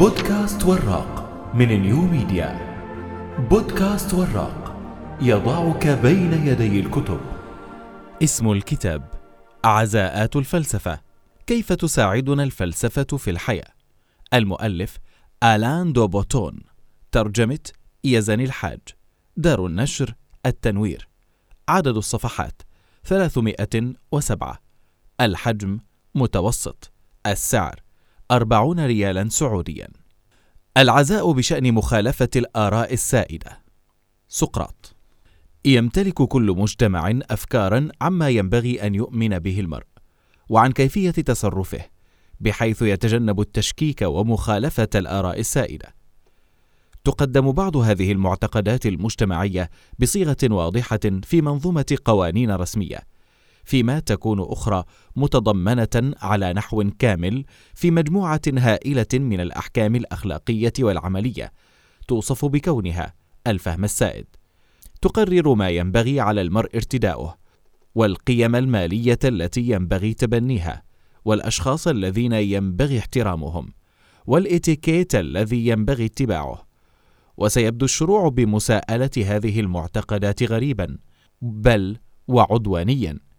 بودكاست وراق من New Media. بودكاست وراق يضعك بين يدي الكتب. اسم الكتاب عزاءات الفلسفة. كيف تساعدنا الفلسفة في الحياة؟ المؤلف آلان دو بوتون. ترجمة يزن الحاج. دار النشر التنوير. عدد الصفحات 307 الحجم متوسط. السعر أربعون ريالا سعوديا. العزاء بشأن مخالفة الآراء السائدة. سقراط. يمتلك كل مجتمع أفكارا عما ينبغي أن يؤمن به المرء وعن كيفية تصرفه بحيث يتجنب التشكيك ومخالفة الآراء السائدة. تقدم بعض هذه المعتقدات المجتمعية بصيغة واضحة في منظومة قوانين رسمية فيما تكون أخرى متضمنة على نحو كامل في مجموعة هائلة من الأحكام الأخلاقية والعملية توصف بكونها الفهم السائد. تقرر ما ينبغي على المرء ارتداؤه والقيم المالية التي ينبغي تبنيها والأشخاص الذين ينبغي احترامهم والإتيكيت الذي ينبغي اتباعه. وسيبدو الشروع بمساءلة هذه المعتقدات غريبا بل وعدوانيا.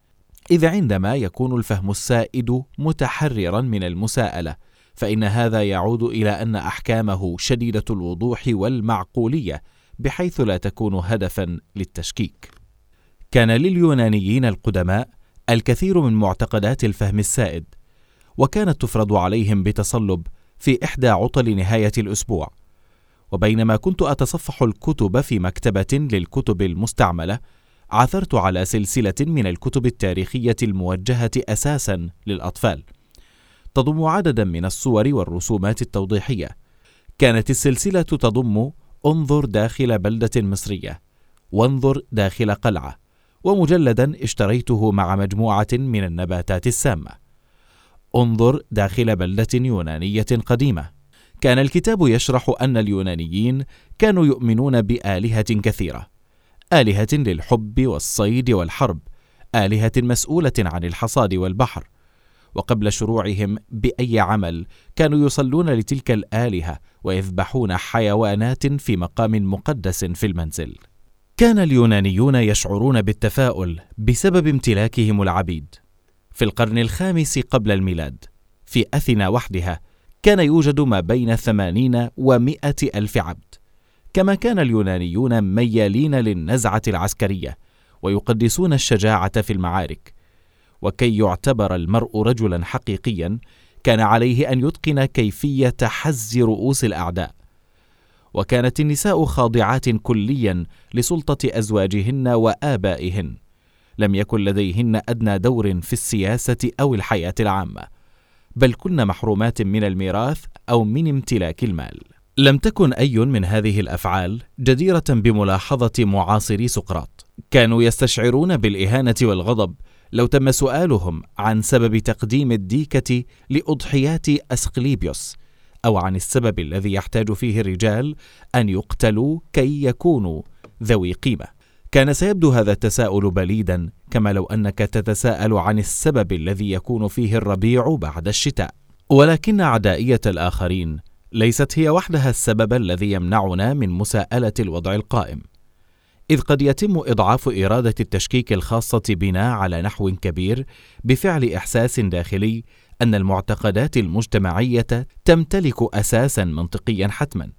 إذ عندما يكون الفهم السائد متحررا من المساءلة فإن هذا يعود إلى أن أحكامه شديدة الوضوح والمعقولية بحيث لا تكون هدفا للتشكيك. كان لليونانيين القدماء الكثير من معتقدات الفهم السائد، وكانت تفرض عليهم بتصلب في إحدى عطل نهاية الأسبوع. وبينما كنت أتصفح الكتب في مكتبة للكتب المستعملة، عثرت على سلسلة من الكتب التاريخية الموجهة أساسا للأطفال. تضم عددا من الصور والرسومات التوضيحية. كانت السلسلة تضم انظر داخل بلدة مصرية وانظر داخل قلعة ومجلدا اشتريته مع مجموعة من النباتات السامة. انظر داخل بلدة يونانية قديمة. كان الكتاب يشرح أن اليونانيين كانوا يؤمنون بآلهة كثيرة. آلهة للحب والصيد والحرب، آلهة مسؤولة عن الحصاد والبحر، وقبل شروعهم بأي عمل كانوا يصلون لتلك الآلهة ويذبحون حيوانات في مقام مقدس في المنزل. كان اليونانيون يشعرون بالتفاؤل بسبب امتلاكهم العبيد. في القرن الخامس قبل الميلاد، في أثينا وحدها، كان يوجد ما بين ثمانين ومائة ألف عبد. كما كان اليونانيون ميالين للنزعة العسكرية ويقدسون الشجاعة في المعارك. وكي يعتبر المرء رجلا حقيقيا كان عليه أن يتقن كيفية حز رؤوس الأعداء. وكانت النساء خاضعات كليا لسلطة أزواجهن وآبائهن. لم يكن لديهن أدنى دور في السياسة أو الحياة العامة. بل كن محرومات من الميراث أو من امتلاك المال. لم تكن أي من هذه الأفعال جديرة بملاحظة معاصري سقراط. كانوا يستشعرون بالإهانة والغضب لو تم سؤالهم عن سبب تقديم الديكة لأضحيات أسقليبيوس أو عن السبب الذي يحتاج فيه الرجال أن يقتلوا كي يكونوا ذوي قيمة. كان سيبدو هذا التساؤل بليدا كما لو أنك تتساءل عن السبب الذي يكون فيه الربيع بعد الشتاء. ولكن عدائية الآخرين ليست هي وحدها السبب الذي يمنعنا من مساءلة الوضع القائم. إذ قد يتم إضعاف إرادة التشكيك الخاصة بنا على نحو كبير بفعل إحساس داخلي أن المعتقدات المجتمعية تمتلك أساسا منطقيا حتما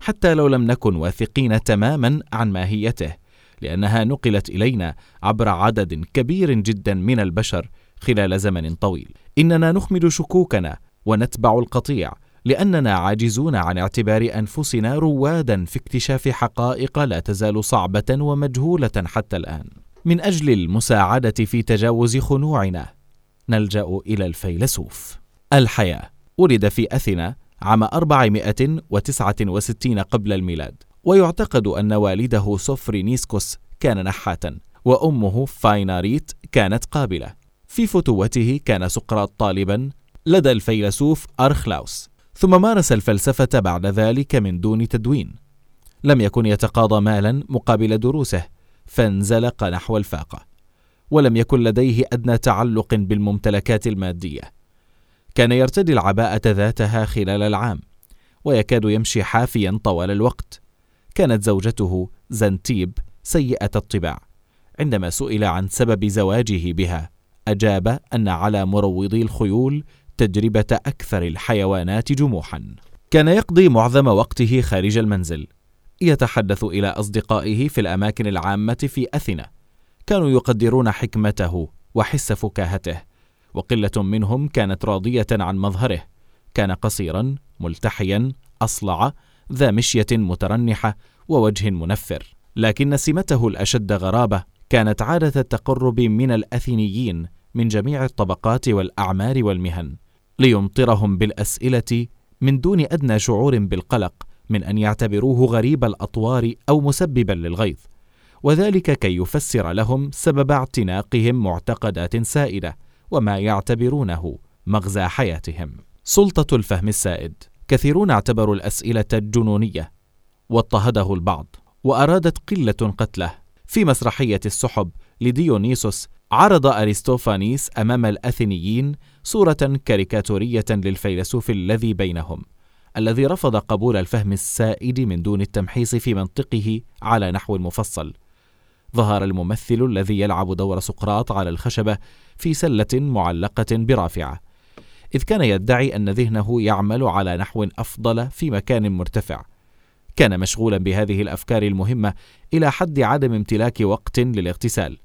حتى لو لم نكن واثقين تماما عن ماهيته لأنها نقلت إلينا عبر عدد كبير جدا من البشر خلال زمن طويل. إننا نخمد شكوكنا ونتبع القطيع لأننا عاجزون عن اعتبار أنفسنا روادا في اكتشاف حقائق لا تزال صعبة ومجهولة حتى الآن. من أجل المساعدة في تجاوز خنوعنا نلجأ إلى الفيلسوف. الحياة. ولد في أثينا عام 469 قبل الميلاد ويعتقد أن والده سوفرينيسكوس كان نحاتا وأمه فايناريت كانت قابلة. في فتوته كان سقراط طالبا لدى الفيلسوف أرخلاوس. ثم مارس الفلسفة بعد ذلك من دون تدوين. لم يكن يتقاضى مالا مقابل دروسه فانزلق نحو الفاقة ولم يكن لديه أدنى تعلق بالممتلكات المادية. كان يرتدي العباءة ذاتها خلال العام ويكاد يمشي حافيا طوال الوقت. كانت زوجته زنتيب سيئة الطباع عندما سئل عن سبب زواجه بها أجاب أن على مروضي الخيول تجربة أكثر الحيوانات جموحا. كان يقضي معظم وقته خارج المنزل. يتحدث إلى أصدقائه في الأماكن العامة في أثينا. كانوا يقدرون حكمته وحس فكاهته. وقلة منهم كانت راضية عن مظهره. كان قصيرا ملتحيا أصلع ذا مشية مترنحة ووجه منفر. لكن سمته الأشد غرابة كانت عادة التقرب من الأثينيين من جميع الطبقات والأعمار والمهن. ليمطرهم بالأسئلة من دون أدنى شعور بالقلق من أن يعتبروه غريب الأطوار أو مسببا للغيظ وذلك كي يفسر لهم سبب اعتناقهم معتقدات سائدة وما يعتبرونه مغزى حياتهم. سلطة الفهم السائد كثيرون اعتبروا الأسئلة جنونية واضطهده البعض وأرادت قلة قتله في مسرحية السحب لديونيسوس عرض أرسطوفانيس أمام الأثينيين صورة كاريكاتورية للفيلسوف الذي بينهم الذي رفض قبول الفهم السائد من دون التمحيص في منطقه على نحو مفصل. ظهر الممثل الذي يلعب دور سقراط على الخشبة في سلة معلقة برافعة إذ كان يدعي أن ذهنه يعمل على نحو أفضل في مكان مرتفع. كان مشغولا بهذه الأفكار المهمة إلى حد عدم امتلاك وقت للاغتسال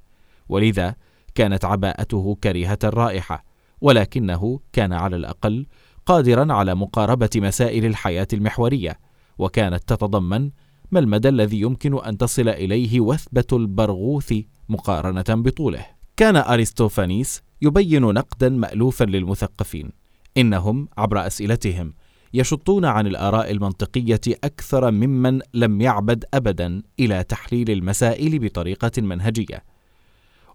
ولذا كانت عباءته كريهة الرائحه ولكنه كان على الأقل قادرا على مقاربة مسائل الحياة المحورية وكانت تتضمن ما المدى الذي يمكن أن تصل إليه وثبة البرغوث مقارنة بطوله. كان ارسطوفانيس يبين نقدا مالوفا للمثقفين إنهم عبر أسئلتهم يشطون عن الآراء المنطقية أكثر ممن لم يعبد ابدا إلى تحليل المسائل بطريقة منهجية.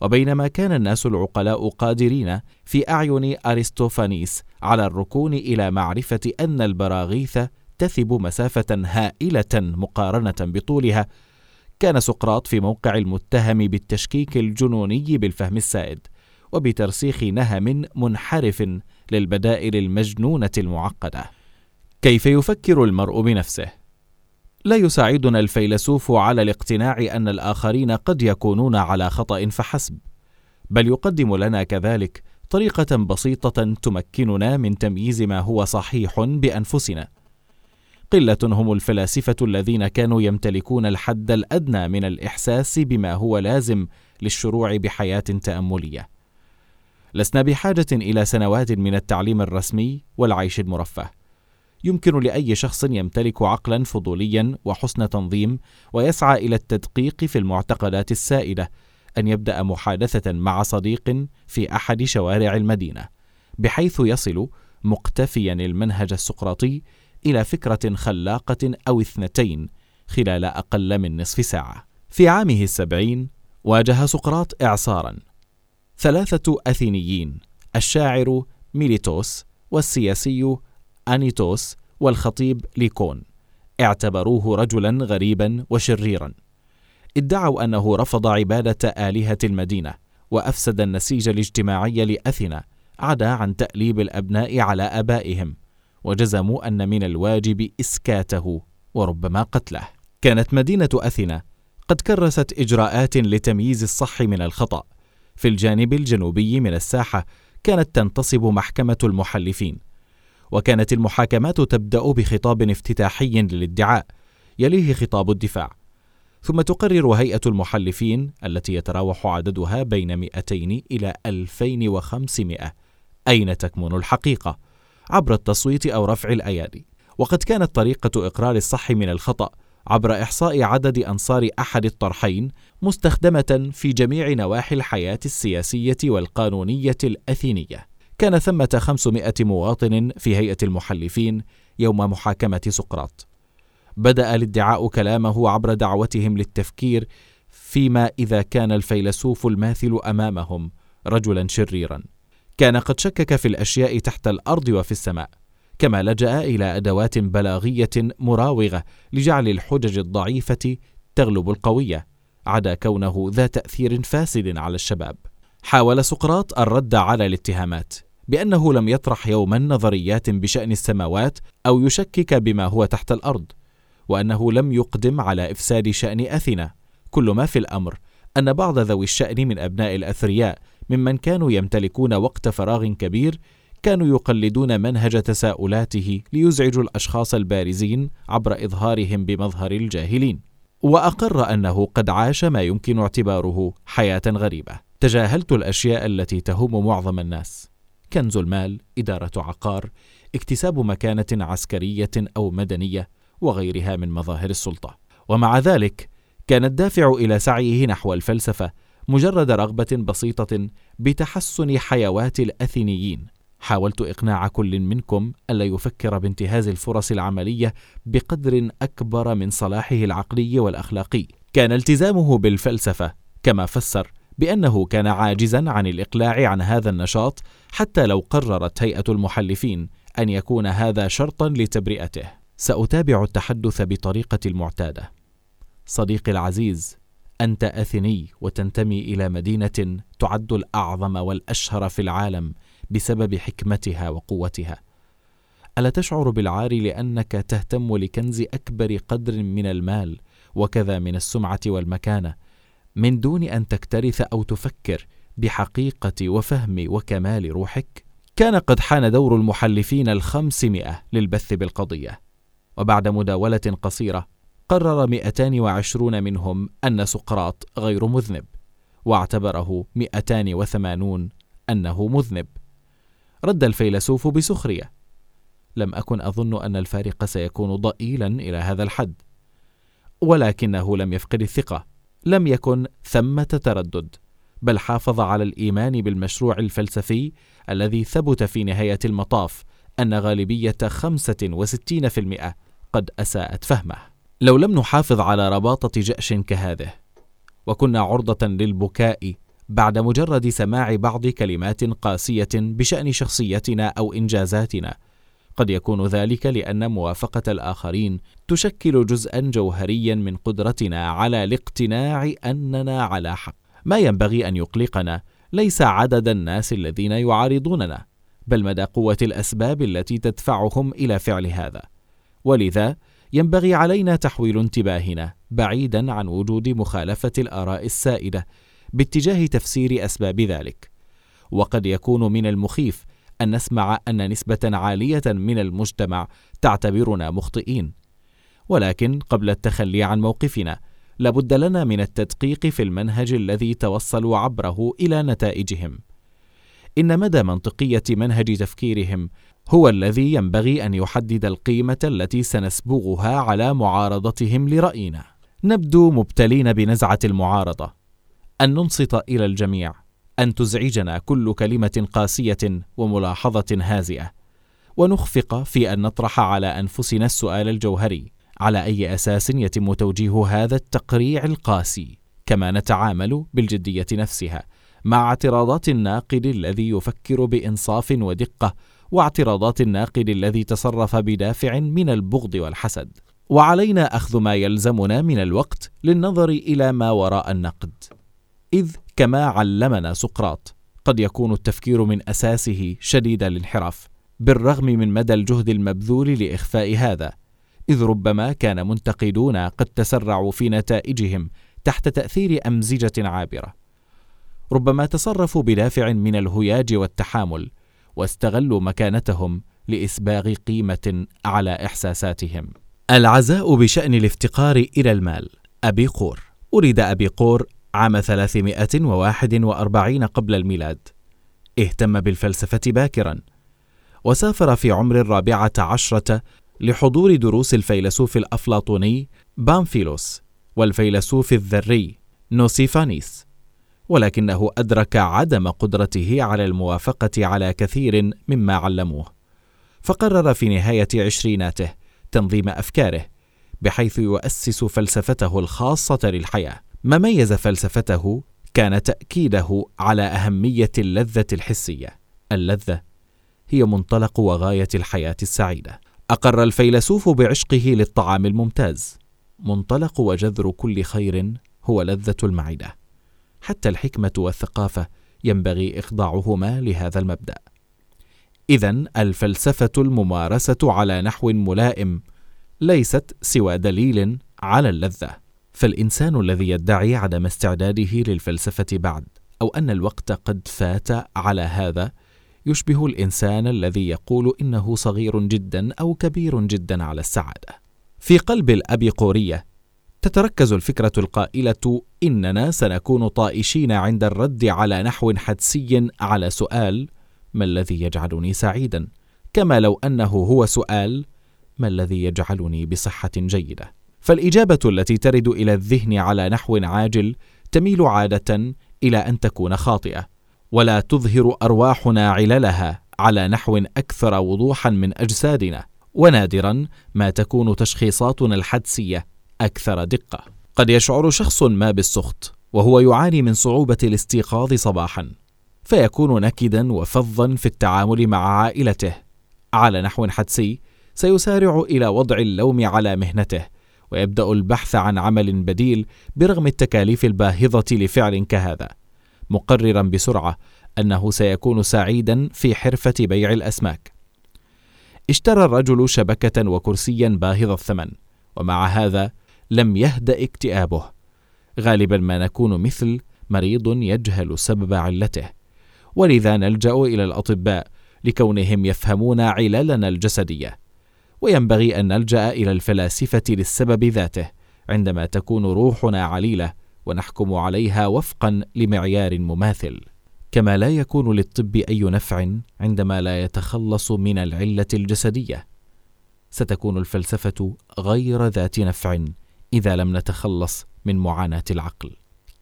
وبينما كان الناس العقلاء قادرين في أعين ارسطوفانيس على الركون إلى معرفة أن البراغيث تثب مسافة هائلة مقارنة بطولها. كان سقراط في موقع المتهم بالتشكيك الجنوني بالفهم السائد وبترسيخ نهم منحرف للبدائل المجنونة المعقدة. كيف يفكر المرء بنفسه؟ لا يساعدنا الفيلسوف على الاقتناع أن الآخرين قد يكونون على خطأ فحسب بل يقدم لنا كذلك طريقة بسيطة تمكننا من تمييز ما هو صحيح بأنفسنا. قلة هم الفلاسفة الذين كانوا يمتلكون الحد الأدنى من الإحساس بما هو لازم للشروع بحياة تأملية. لسنا بحاجة إلى سنوات من التعليم الرسمي والعيش المرفه. يمكن لأي شخص يمتلك عقلا فضوليا وحسن تنظيم ويسعى إلى التدقيق في المعتقدات السائدة أن يبدأ محادثة مع صديق في أحد شوارع المدينة بحيث يصل مقتفيا المنهج السقراطي إلى فكرة خلاقة أو اثنتين خلال أقل من نصف ساعة. في عامه السبعين واجه سقراط اعصارا. ثلاثة أثينيين الشاعر ميليتوس والسياسي أنيتوس والخطيب ليكون. اعتبروه رجلا غريبا وشريرا. ادعوا أنه رفض عبادة آلهة المدينة وأفسد النسيج الاجتماعي لأثينا عدا عن تأليب الأبناء على آبائهم وجزموا أن من الواجب إسكاته وربما قتله. كانت مدينة أثينا قد كرست إجراءات لتمييز الصح من الخطأ. في الجانب الجنوبي من الساحة كانت تنتصب محكمة المحلفين وكانت المحاكمات تبدأ بخطاب افتتاحي للادعاء يليه خطاب الدفاع. ثم تقرر هيئة المحلفين التي يتراوح عددها بين 200 إلى 2500 أين تكمن الحقيقة عبر التصويت أو رفع الأيادي. وقد كانت طريقة إقرار الصح من الخطأ عبر إحصاء عدد أنصار أحد الطرحين مستخدمة في جميع نواحي الحياة السياسية والقانونية الأثينية. كان ثمة 500 مواطن في هيئة المحلفين يوم محاكمة سقراط. بدأ الادعاء كلامه عبر دعوتهم للتفكير فيما إذا كان الفيلسوف الماثل أمامهم رجلا شريرا. كان قد شكك في الأشياء تحت الأرض وفي السماء، كما لجأ إلى أدوات بلاغية مراوغة لجعل الحجج الضعيفة تغلب القوية، عدا كونه ذا تأثير فاسد على الشباب. حاول سقراط الرد على الاتهامات بأنه لم يطرح يوما نظريات بشأن السماوات أو يشكك بما هو تحت الأرض وأنه لم يقدم على إفساد شأن أثينا. كل ما في الأمر أن بعض ذوي الشأن من أبناء الأثرياء ممن كانوا يمتلكون وقت فراغ كبير كانوا يقلدون منهج تساؤلاته ليزعجوا الأشخاص البارزين عبر إظهارهم بمظهر الجاهلين. وأقر أنه قد عاش ما يمكن اعتباره حياة غريبة. تجاهلت الأشياء التي تهم معظم الناس. كنز المال إدارة عقار اكتساب مكانة عسكرية أو مدنية وغيرها من مظاهر السلطة. ومع ذلك كان الدافع إلى سعيه نحو الفلسفة مجرد رغبة بسيطة بتحسن حيوات الأثينيين. حاولت إقناع كل منكم ألا يفكر بانتهاز الفرص العملية بقدر أكبر من صلاحه العقلي والأخلاقي. كان التزامه بالفلسفة كما فسر بأنه كان عاجزا عن الإقلاع عن هذا النشاط حتى لو قررت هيئة المحلفين أن يكون هذا شرطا لتبرئته. سأتابع التحدث بطريقتي المعتادة. صديقي العزيز أنت اثيني وتنتمي إلى مدينة تعد الأعظم والأشهر في العالم بسبب حكمتها وقوتها. ألا تشعر بالعار لأنك تهتم لكنز أكبر قدر من المال وكذا من السمعة والمكانة من دون أن تكترث أو تفكر بحقيقة وفهم وكمال روحك. كان قد حان دور المحلفين الخمسمائة للبث بالقضية. وبعد مداولة قصيرة قرر 220 منهم أن سقراط غير مذنب واعتبره 280 أنه مذنب. رد الفيلسوف بسخرية لم أكن أظن أن الفارق سيكون ضئيلا إلى هذا الحد ولكنه لم يفقد الثقة. لم يكن ثمة تردد بل حافظ على الإيمان بالمشروع الفلسفي الذي ثبت في نهاية المطاف أن غالبية 65% قد أساءت فهمه. لو لم نحافظ على رباطة جأش كهذه وكنا عرضة للبكاء بعد مجرد سماع بعض كلمات قاسية بشأن شخصيتنا أو إنجازاتنا قد يكون ذلك لأن موافقة الآخرين تشكل جزءا جوهريا من قدرتنا على الاقتناع أننا على حق. ما ينبغي أن يقلقنا ليس عدد الناس الذين يعارضوننا بل مدى قوة الأسباب التي تدفعهم إلى فعل هذا. ولذا ينبغي علينا تحويل انتباهنا بعيدا عن وجود مخالفة الآراء السائدة باتجاه تفسير أسباب ذلك. وقد يكون من المخيف أن نسمع أن نسبة عالية من المجتمع تعتبرنا مخطئين. ولكن قبل التخلي عن موقفنا لابد لنا من التدقيق في المنهج الذي توصلوا عبره إلى نتائجهم. إن مدى منطقية منهج تفكيرهم هو الذي ينبغي أن يحدد القيمة التي سنسبغها على معارضتهم لرأينا. نبدو مبتلين بنزعة المعارضة. أن ننصت إلى الجميع. أن تزعجنا كل كلمة قاسية وملاحظة هازئة. ونخفق في أن نطرح على أنفسنا السؤال الجوهري على أي أساس يتم توجيه هذا التقريع القاسي؟ كما نتعامل بالجدية نفسها مع اعتراضات الناقد الذي يفكر بإنصاف ودقة واعتراضات الناقد الذي تصرف بدافع من البغض والحسد. وعلينا أخذ ما يلزمنا من الوقت للنظر إلى ما وراء النقد. إذ كما علمنا سقراط قد يكون التفكير من أساسه شديد الانحراف بالرغم من مدى الجهد المبذول لإخفاء هذا إذ ربما كان منتقدون قد تسرعوا في نتائجهم تحت تأثير أمزجة عابرة. ربما تصرفوا بدافع من الهياج والتحامل واستغلوا مكانتهم لإسباغ قيمة على إحساساتهم. العزاء بشأن الافتقار إلى المال. أبي قور. ولد أبي قور عام 341 قبل الميلاد. اهتم بالفلسفة باكرا. وسافر في عمر الرابعة عشرة لحضور دروس الفيلسوف الأفلاطوني بامفيلوس والفيلسوف الذري نوسيفانيس. ولكنه أدرك عدم قدرته على الموافقة على كثير مما علموه. فقرر في نهاية عشريناته تنظيم أفكاره بحيث يؤسس فلسفته الخاصة للحياة. ما ميز فلسفته كان تأكيده على أهمية اللذة الحسية. اللذة هي منطلق وغاية الحياة السعيدة. أقر الفيلسوف بعشقه للطعام الممتاز. منطلق وجذر كل خير هو لذة المعدة. حتى الحكمة والثقافة ينبغي إخضاعهما لهذا المبدأ. إذا الفلسفة الممارسة على نحو ملائم ليست سوى دليل على اللذة. فالإنسان الذي يدعي عدم استعداده للفلسفة بعد أو أن الوقت قد فات على هذا يشبه الإنسان الذي يقول إنه صغير جدا أو كبير جدا على السعادة. في قلب الأبيقورية تتركز الفكرة القائلة إننا سنكون طائشين عند الرد على نحو حدسي على سؤال ما الذي يجعلني سعيدا؟ كما لو أنه هو سؤال ما الذي يجعلني بصحة جيدة؟ فالإجابة التي ترد إلى الذهن على نحو عاجل تميل عادة إلى أن تكون خاطئة ولا تظهر أرواحنا عللها على نحو أكثر وضوحا من أجسادنا ونادرا ما تكون تشخيصاتنا الحدسية أكثر دقة. قد يشعر شخص ما بالسخط وهو يعاني من صعوبة الاستيقاظ صباحا فيكون نكدا وفظا في التعامل مع عائلته. على نحو حدسي سيسارع إلى وضع اللوم على مهنته ويبدأ البحث عن عمل بديل برغم التكاليف الباهظة لفعل كهذا مقررا بسرعة أنه سيكون سعيدا في حرفة بيع الأسماك. اشترى الرجل شبكة وكرسيا باهظ الثمن ومع هذا لم يهدا اكتئابه. غالبا ما نكون مثل مريض يجهل سبب علته. ولذا نلجأ إلى الأطباء لكونهم يفهمون عللنا الجسدية. وينبغي أن نلجأ إلى الفلاسفة للسبب ذاته عندما تكون روحنا عليلة ونحكم عليها وفقا لمعيار مماثل. كما لا يكون للطب أي نفع عندما لا يتخلص من العلة الجسدية. ستكون الفلسفة غير ذات نفع إذا لم نتخلص من معاناة العقل.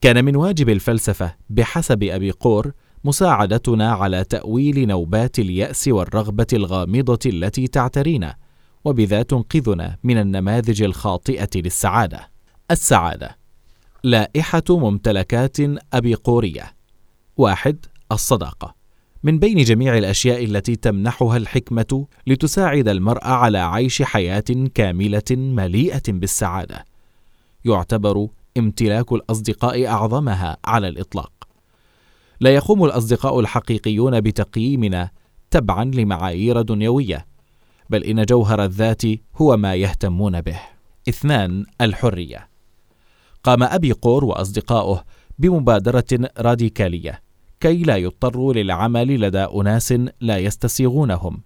كان من واجب الفلسفة بحسب أبي قور مساعدتنا على تأويل نوبات اليأس والرغبة الغامضة التي تعترينا. وبذا تنقذنا من النماذج الخاطئة للسعادة. السعادة لائحة ممتلكات أبيقورية. واحد الصداقة. من بين جميع الأشياء التي تمنحها الحكمة لتساعد المرء على عيش حياة كاملة مليئة بالسعادة. يعتبر امتلاك الأصدقاء أعظمها على الإطلاق. لا يقوم الأصدقاء الحقيقيون بتقييمنا تبعا لمعايير دنيوية. بل إن جوهر الذات هو ما يهتمون به. اثنان الحرية. قام أبي قور وأصدقاؤه بمبادرة راديكالية كي لا يضطروا للعمل لدى أناس لا يستسيغونهم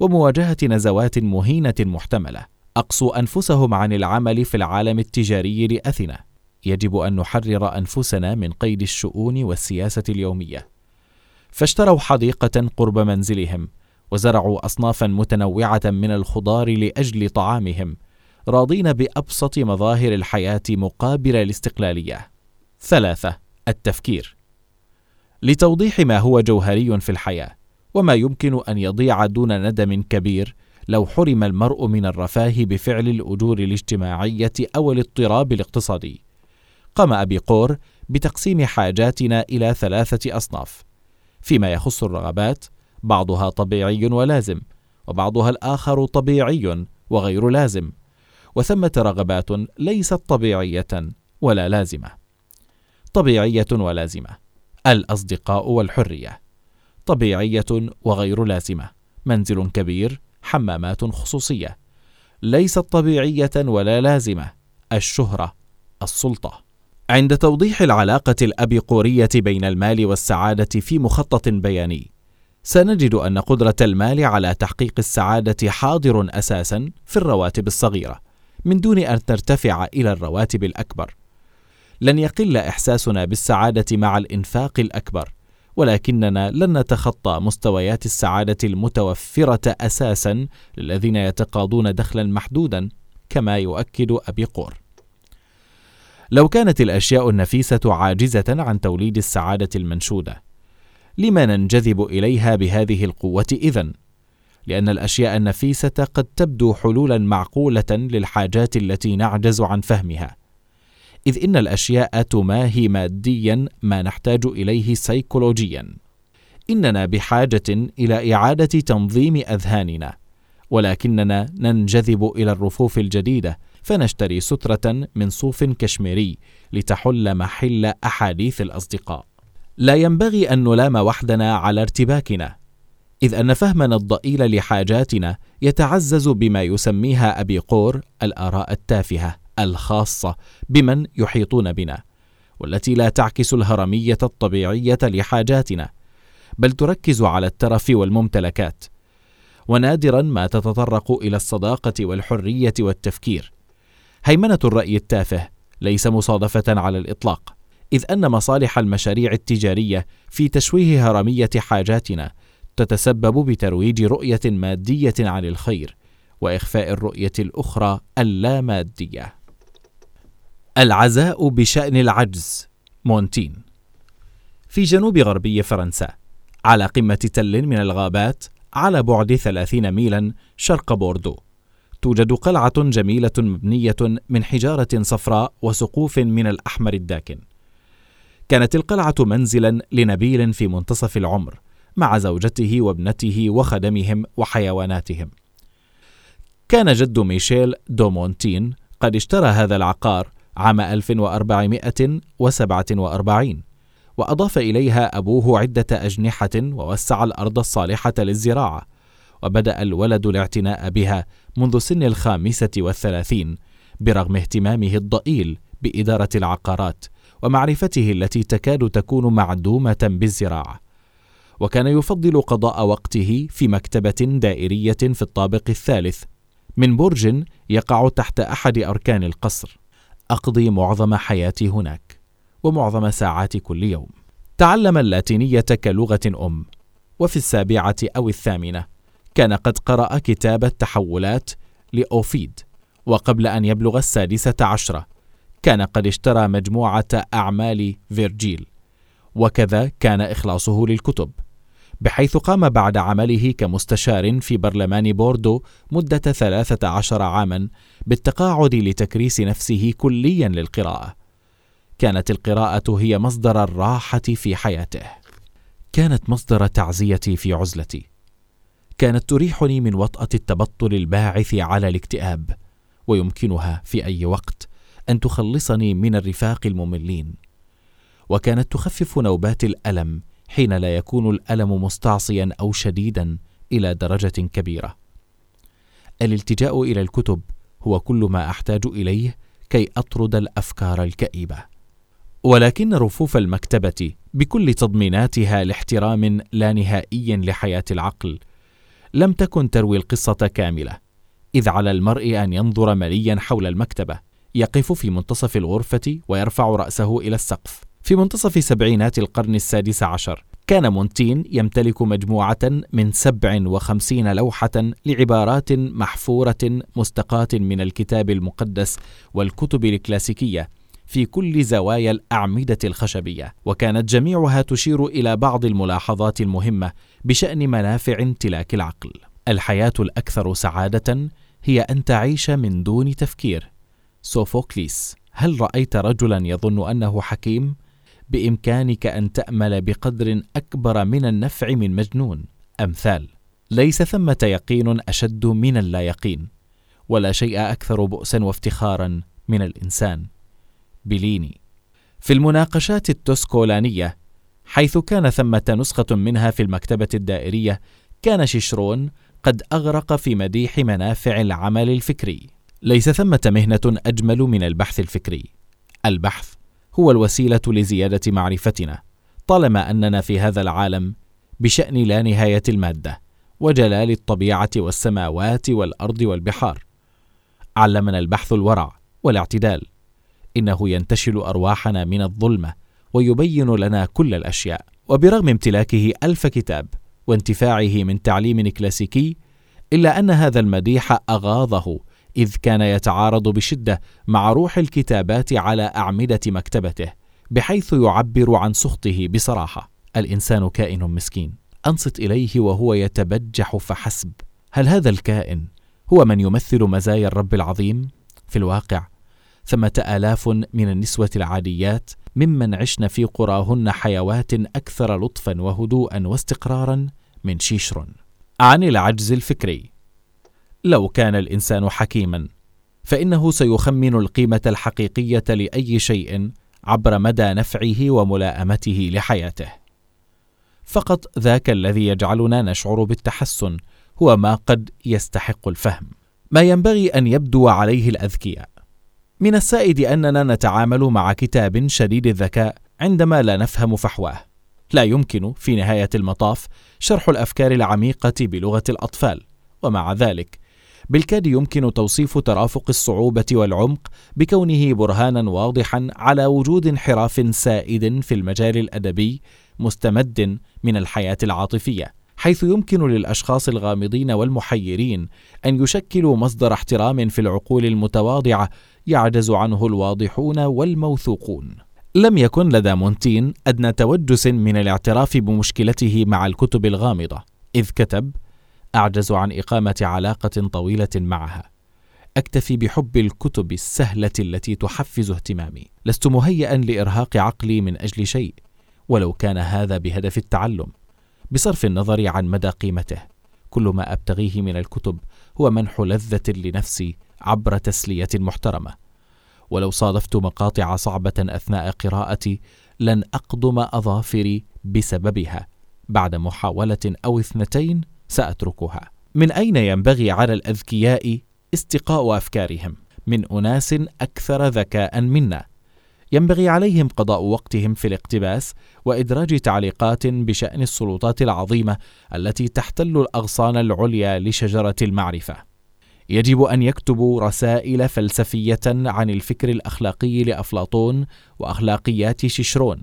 ومواجهة نزوات مهينة محتملة. اقصوا أنفسهم عن العمل في العالم التجاري لاثنه يجب أن نحرر أنفسنا من قيد الشؤون والسياسة اليومية. فاشتروا حديقة قرب منزلهم. وزرعوا اصنافا متنوعة من الخضار لأجل طعامهم راضين بأبسط مظاهر الحياة مقابل الاستقلالية. ثلاثة التفكير. لتوضيح ما هو جوهري في الحياة وما يمكن أن يضيع دون ندم كبير لو حرم المرء من الرفاه بفعل الأجور الاجتماعية أو الاضطراب الاقتصادي. قام أبي قور بتقسيم حاجاتنا إلى ثلاثة أصناف فيما يخص الرغبات بعضها طبيعي ولازم وبعضها الآخر طبيعي وغير لازم وثمة رغبات ليست طبيعية ولا لازمة. طبيعية ولازمة الأصدقاء والحرية. طبيعية وغير لازمة منزل كبير حمامات خصوصية. ليست طبيعية ولا لازمة الشهرة السلطة. عند توضيح العلاقة الابيقوريه بين المال والسعادة في مخطط بياني سنجد أن قدرة المال على تحقيق السعادة حاضر أساسا في الرواتب الصغيرة من دون أن ترتفع إلى الرواتب الأكبر. لن يقل إحساسنا بالسعادة مع الإنفاق الأكبر ولكننا لن نتخطى مستويات السعادة المتوفرة أساسا للذين يتقاضون دخلا محدودا كما يؤكد أبي قور. لو كانت الأشياء النفيسة عاجزة عن توليد السعادة المنشودة لما ننجذب إليها بهذه القوة إذن؟ لأن الأشياء النفيسة قد تبدو حلولا معقولة للحاجات التي نعجز عن فهمها. إذ إن الأشياء تماهي ماديا ما نحتاج إليه سيكولوجيا. إننا بحاجة إلى إعادة تنظيم أذهاننا. ولكننا ننجذب إلى الرفوف الجديدة فنشتري سترة من صوف كشميري لتحل محل أحاديث الأصدقاء. لا ينبغي أن نلام وحدنا على ارتباكنا إذ أن فهمنا الضئيل لحاجاتنا يتعزز بما يسميها أبي قور الآراء التافهة الخاصة بمن يحيطون بنا والتي لا تعكس الهرمية الطبيعية لحاجاتنا بل تركز على الترف والممتلكات ونادرا ما تتطرق إلى الصداقة والحرية والتفكير. هيمنة الرأي التافه ليس مصادفة على الإطلاق إذ أن مصالح المشاريع التجارية في تشويه هرمية حاجاتنا تتسبب بترويج رؤية مادية عن الخير وإخفاء الرؤية الأخرى اللامادية. العزاء بشأن العجز مونتين. في جنوب غربي فرنسا على قمة تل من الغابات على بعد ثلاثين ميلا شرق بوردو توجد قلعة جميلة مبنية من حجارة صفراء وسقوف من الأحمر الداكن. كانت القلعة منزلا لنبيل في منتصف العمر مع زوجته وابنته وخدمهم وحيواناتهم. كان جد ميشيل دومونتين قد اشترى هذا العقار عام 1447 وأضاف إليها أبوه عدة أجنحة ووسع الأرض الصالحة للزراعة وبدأ الولد الاعتناء بها منذ سن الخامسة والثلاثين برغم اهتمامه الضئيل بإدارة العقارات. ومعرفته التي تكاد تكون معدومة بالزراعة. وكان يفضل قضاء وقته في مكتبة دائرية في الطابق الثالث. من برج يقع تحت أحد أركان القصر. أقضي معظم حياتي هناك ومعظم ساعات كل يوم. تعلم اللاتينية كلغة أم وفي السابعة أو الثامنة كان قد قرأ كتاب التحولات لأوفيد وقبل أن يبلغ السادسة عشرة كان قد اشترى مجموعة أعمال فيرجيل وكذا كان إخلاصه للكتب بحيث قام بعد عمله كمستشار في برلمان بوردو مدة ثلاثة عشر عاما بالتقاعد لتكريس نفسه كليا للقراءة كانت القراءة هي مصدر الراحة في حياته. كانت مصدر تعزيتي في عزلتي. كانت تريحني من وطأة التبطل الباعث على الاكتئاب، ويمكنها في أي وقت أن تخلصني من الرفاق المملين. وكانت تخفف نوبات الألم حين لا يكون الألم مستعصيا أو شديدا إلى درجة كبيرة. الالتجاء إلى الكتب هو كل ما أحتاج إليه كي أطرد الأفكار الكئيبة. ولكن رفوف المكتبة بكل تضميناتها لاحترام لا نهائي لحياة العقل لم تكن تروي القصة كاملة إذ على المرء أن ينظر مليا حول المكتبة يقف في منتصف الغرفة ويرفع رأسه إلى السقف في منتصف سبعينات القرن السادس عشر كان مونتين يمتلك مجموعة من سبع وخمسين لوحة لعبارات محفورة مستقاة من الكتاب المقدس والكتب الكلاسيكية في كل زوايا الأعمدة الخشبية، وكانت جميعها تشير إلى بعض الملاحظات المهمة بشأن منافع امتلاك العقل. الحياة الأكثر سعادة هي أن تعيش من دون تفكير. سوفوكليس، هل رأيت رجلا يظن أنه حكيم؟ بإمكانك أن تأمل بقدر أكبر من النفع من مجنون. أمثال: ليس ثمة يقين أشد من اللا يقين، ولا شيء أكثر بؤسا وافتخارا من الإنسان. بليني في المناقشات التوسكولانية حيث كان ثمة نسخة منها في المكتبة الدائرية كان شيشرون قد أغرق في مديح منافع العمل الفكري ليس ثمة مهنة أجمل من البحث الفكري. البحث هو الوسيلة لزيادة معرفتنا طالما أننا في هذا العالم بشأن لا نهاية المادة وجلال الطبيعة والسماوات والأرض والبحار. علمنا البحث الورع والاعتدال إنه ينتشل أرواحنا من الظلمة ويبين لنا كل الأشياء. وبرغم امتلاكه ألف كتاب وانتفاعه من تعليم كلاسيكي إلا أن هذا المديح أغاظه إذ كان يتعارض بشدة مع روح الكتابات على أعمدة مكتبته بحيث يعبر عن سخطه بصراحة. الإنسان كائن مسكين. أنصت إليه وهو يتبجح فحسب. هل هذا الكائن هو من يمثل مزايا الرب العظيم؟ في الواقع ثمة آلاف من النسوة العاديات ممن عشن في قراهن حيوات أكثر لطفا وهدوءا واستقرارا من شيشرون. عن العجز الفكري. لو كان الإنسان حكيما فإنه سيخمن القيمة الحقيقية لأي شيء عبر مدى نفعه وملائمته لحياته. فقط ذاك الذي يجعلنا نشعر بالتحسن هو ما قد يستحق الفهم. ما ينبغي أن يبدو عليه الأذكياء. من السائد أننا نتعامل مع كتاب شديد الذكاء عندما لا نفهم فحواه. لا يمكن في نهاية المطاف شرح الأفكار العميقة بلغة الأطفال ومع ذلك بالكاد يمكن توصيف ترافق الصعوبة والعمق بكونه برهانا واضحا على وجود انحراف سائد في المجال الأدبي مستمد من الحياة العاطفية حيث يمكن للأشخاص الغامضين والمحيرين أن يشكلوا مصدر احترام في العقول المتواضعة يعجز عنه الواضحون والموثوقون. لم يكن لدى مونتين أدنى توجس من الاعتراف بمشكلته مع الكتب الغامضة إذ كتب أعجز عن إقامة علاقة طويلة معها. أكتفي بحب الكتب السهلة التي تحفز اهتمامي. لست مهيئا لإرهاق عقلي من أجل شيء ولو كان هذا بهدف التعلم. بصرف النظر عن مدى قيمته كل ما أبتغيه من الكتب هو منح لذة لنفسي عبر تسلية محترمة. ولو صادفت مقاطع صعبة أثناء قراءتي لن اقضم أظافري بسببها. بعد محاولة أو اثنتين سأتركها. من أين ينبغي على الأذكياء استقاء أفكارهم؟ من أناس أكثر ذكاء منا. ينبغي عليهم قضاء وقتهم في الاقتباس وإدراج تعليقات بشأن السلطات العظيمة التي تحتل الأغصان العليا لشجرة المعرفة. يجب أن يكتبوا رسائل فلسفية عن الفكر الأخلاقي لأفلاطون وأخلاقيات شيشرون.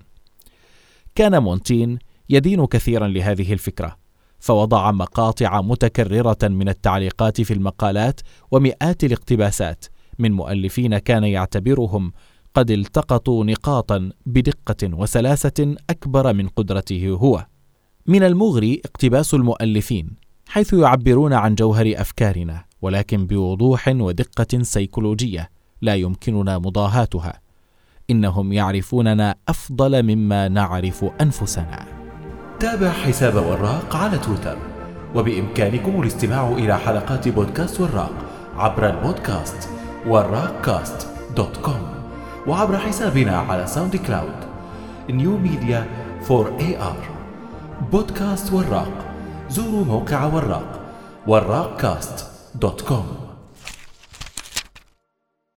كان مونتين يدين كثيرا لهذه الفكرة. فوضع مقاطع متكررة من التعليقات في المقالات ومئات الاقتباسات من مؤلفين كان يعتبرهم قد التقطوا نقاطا بدقة وسلاسة أكبر من قدرته هو. من المغري اقتباس المؤلفين حيث يعبرون عن جوهر أفكارنا ولكن بوضوح ودقة سيكولوجية لا يمكننا مضاهاتها. إنهم يعرفوننا أفضل مما نعرف أنفسنا. تابع حساب وراق على تويتر. وبإمكانكم الاستماع إلى حلقات بودكاست وراق عبر البودكاست وراق cast dot com وعبر حسابنا على SoundCloud New Media 4AR بودكاست وراق. زوروا موقع وراق. وراق cast dot com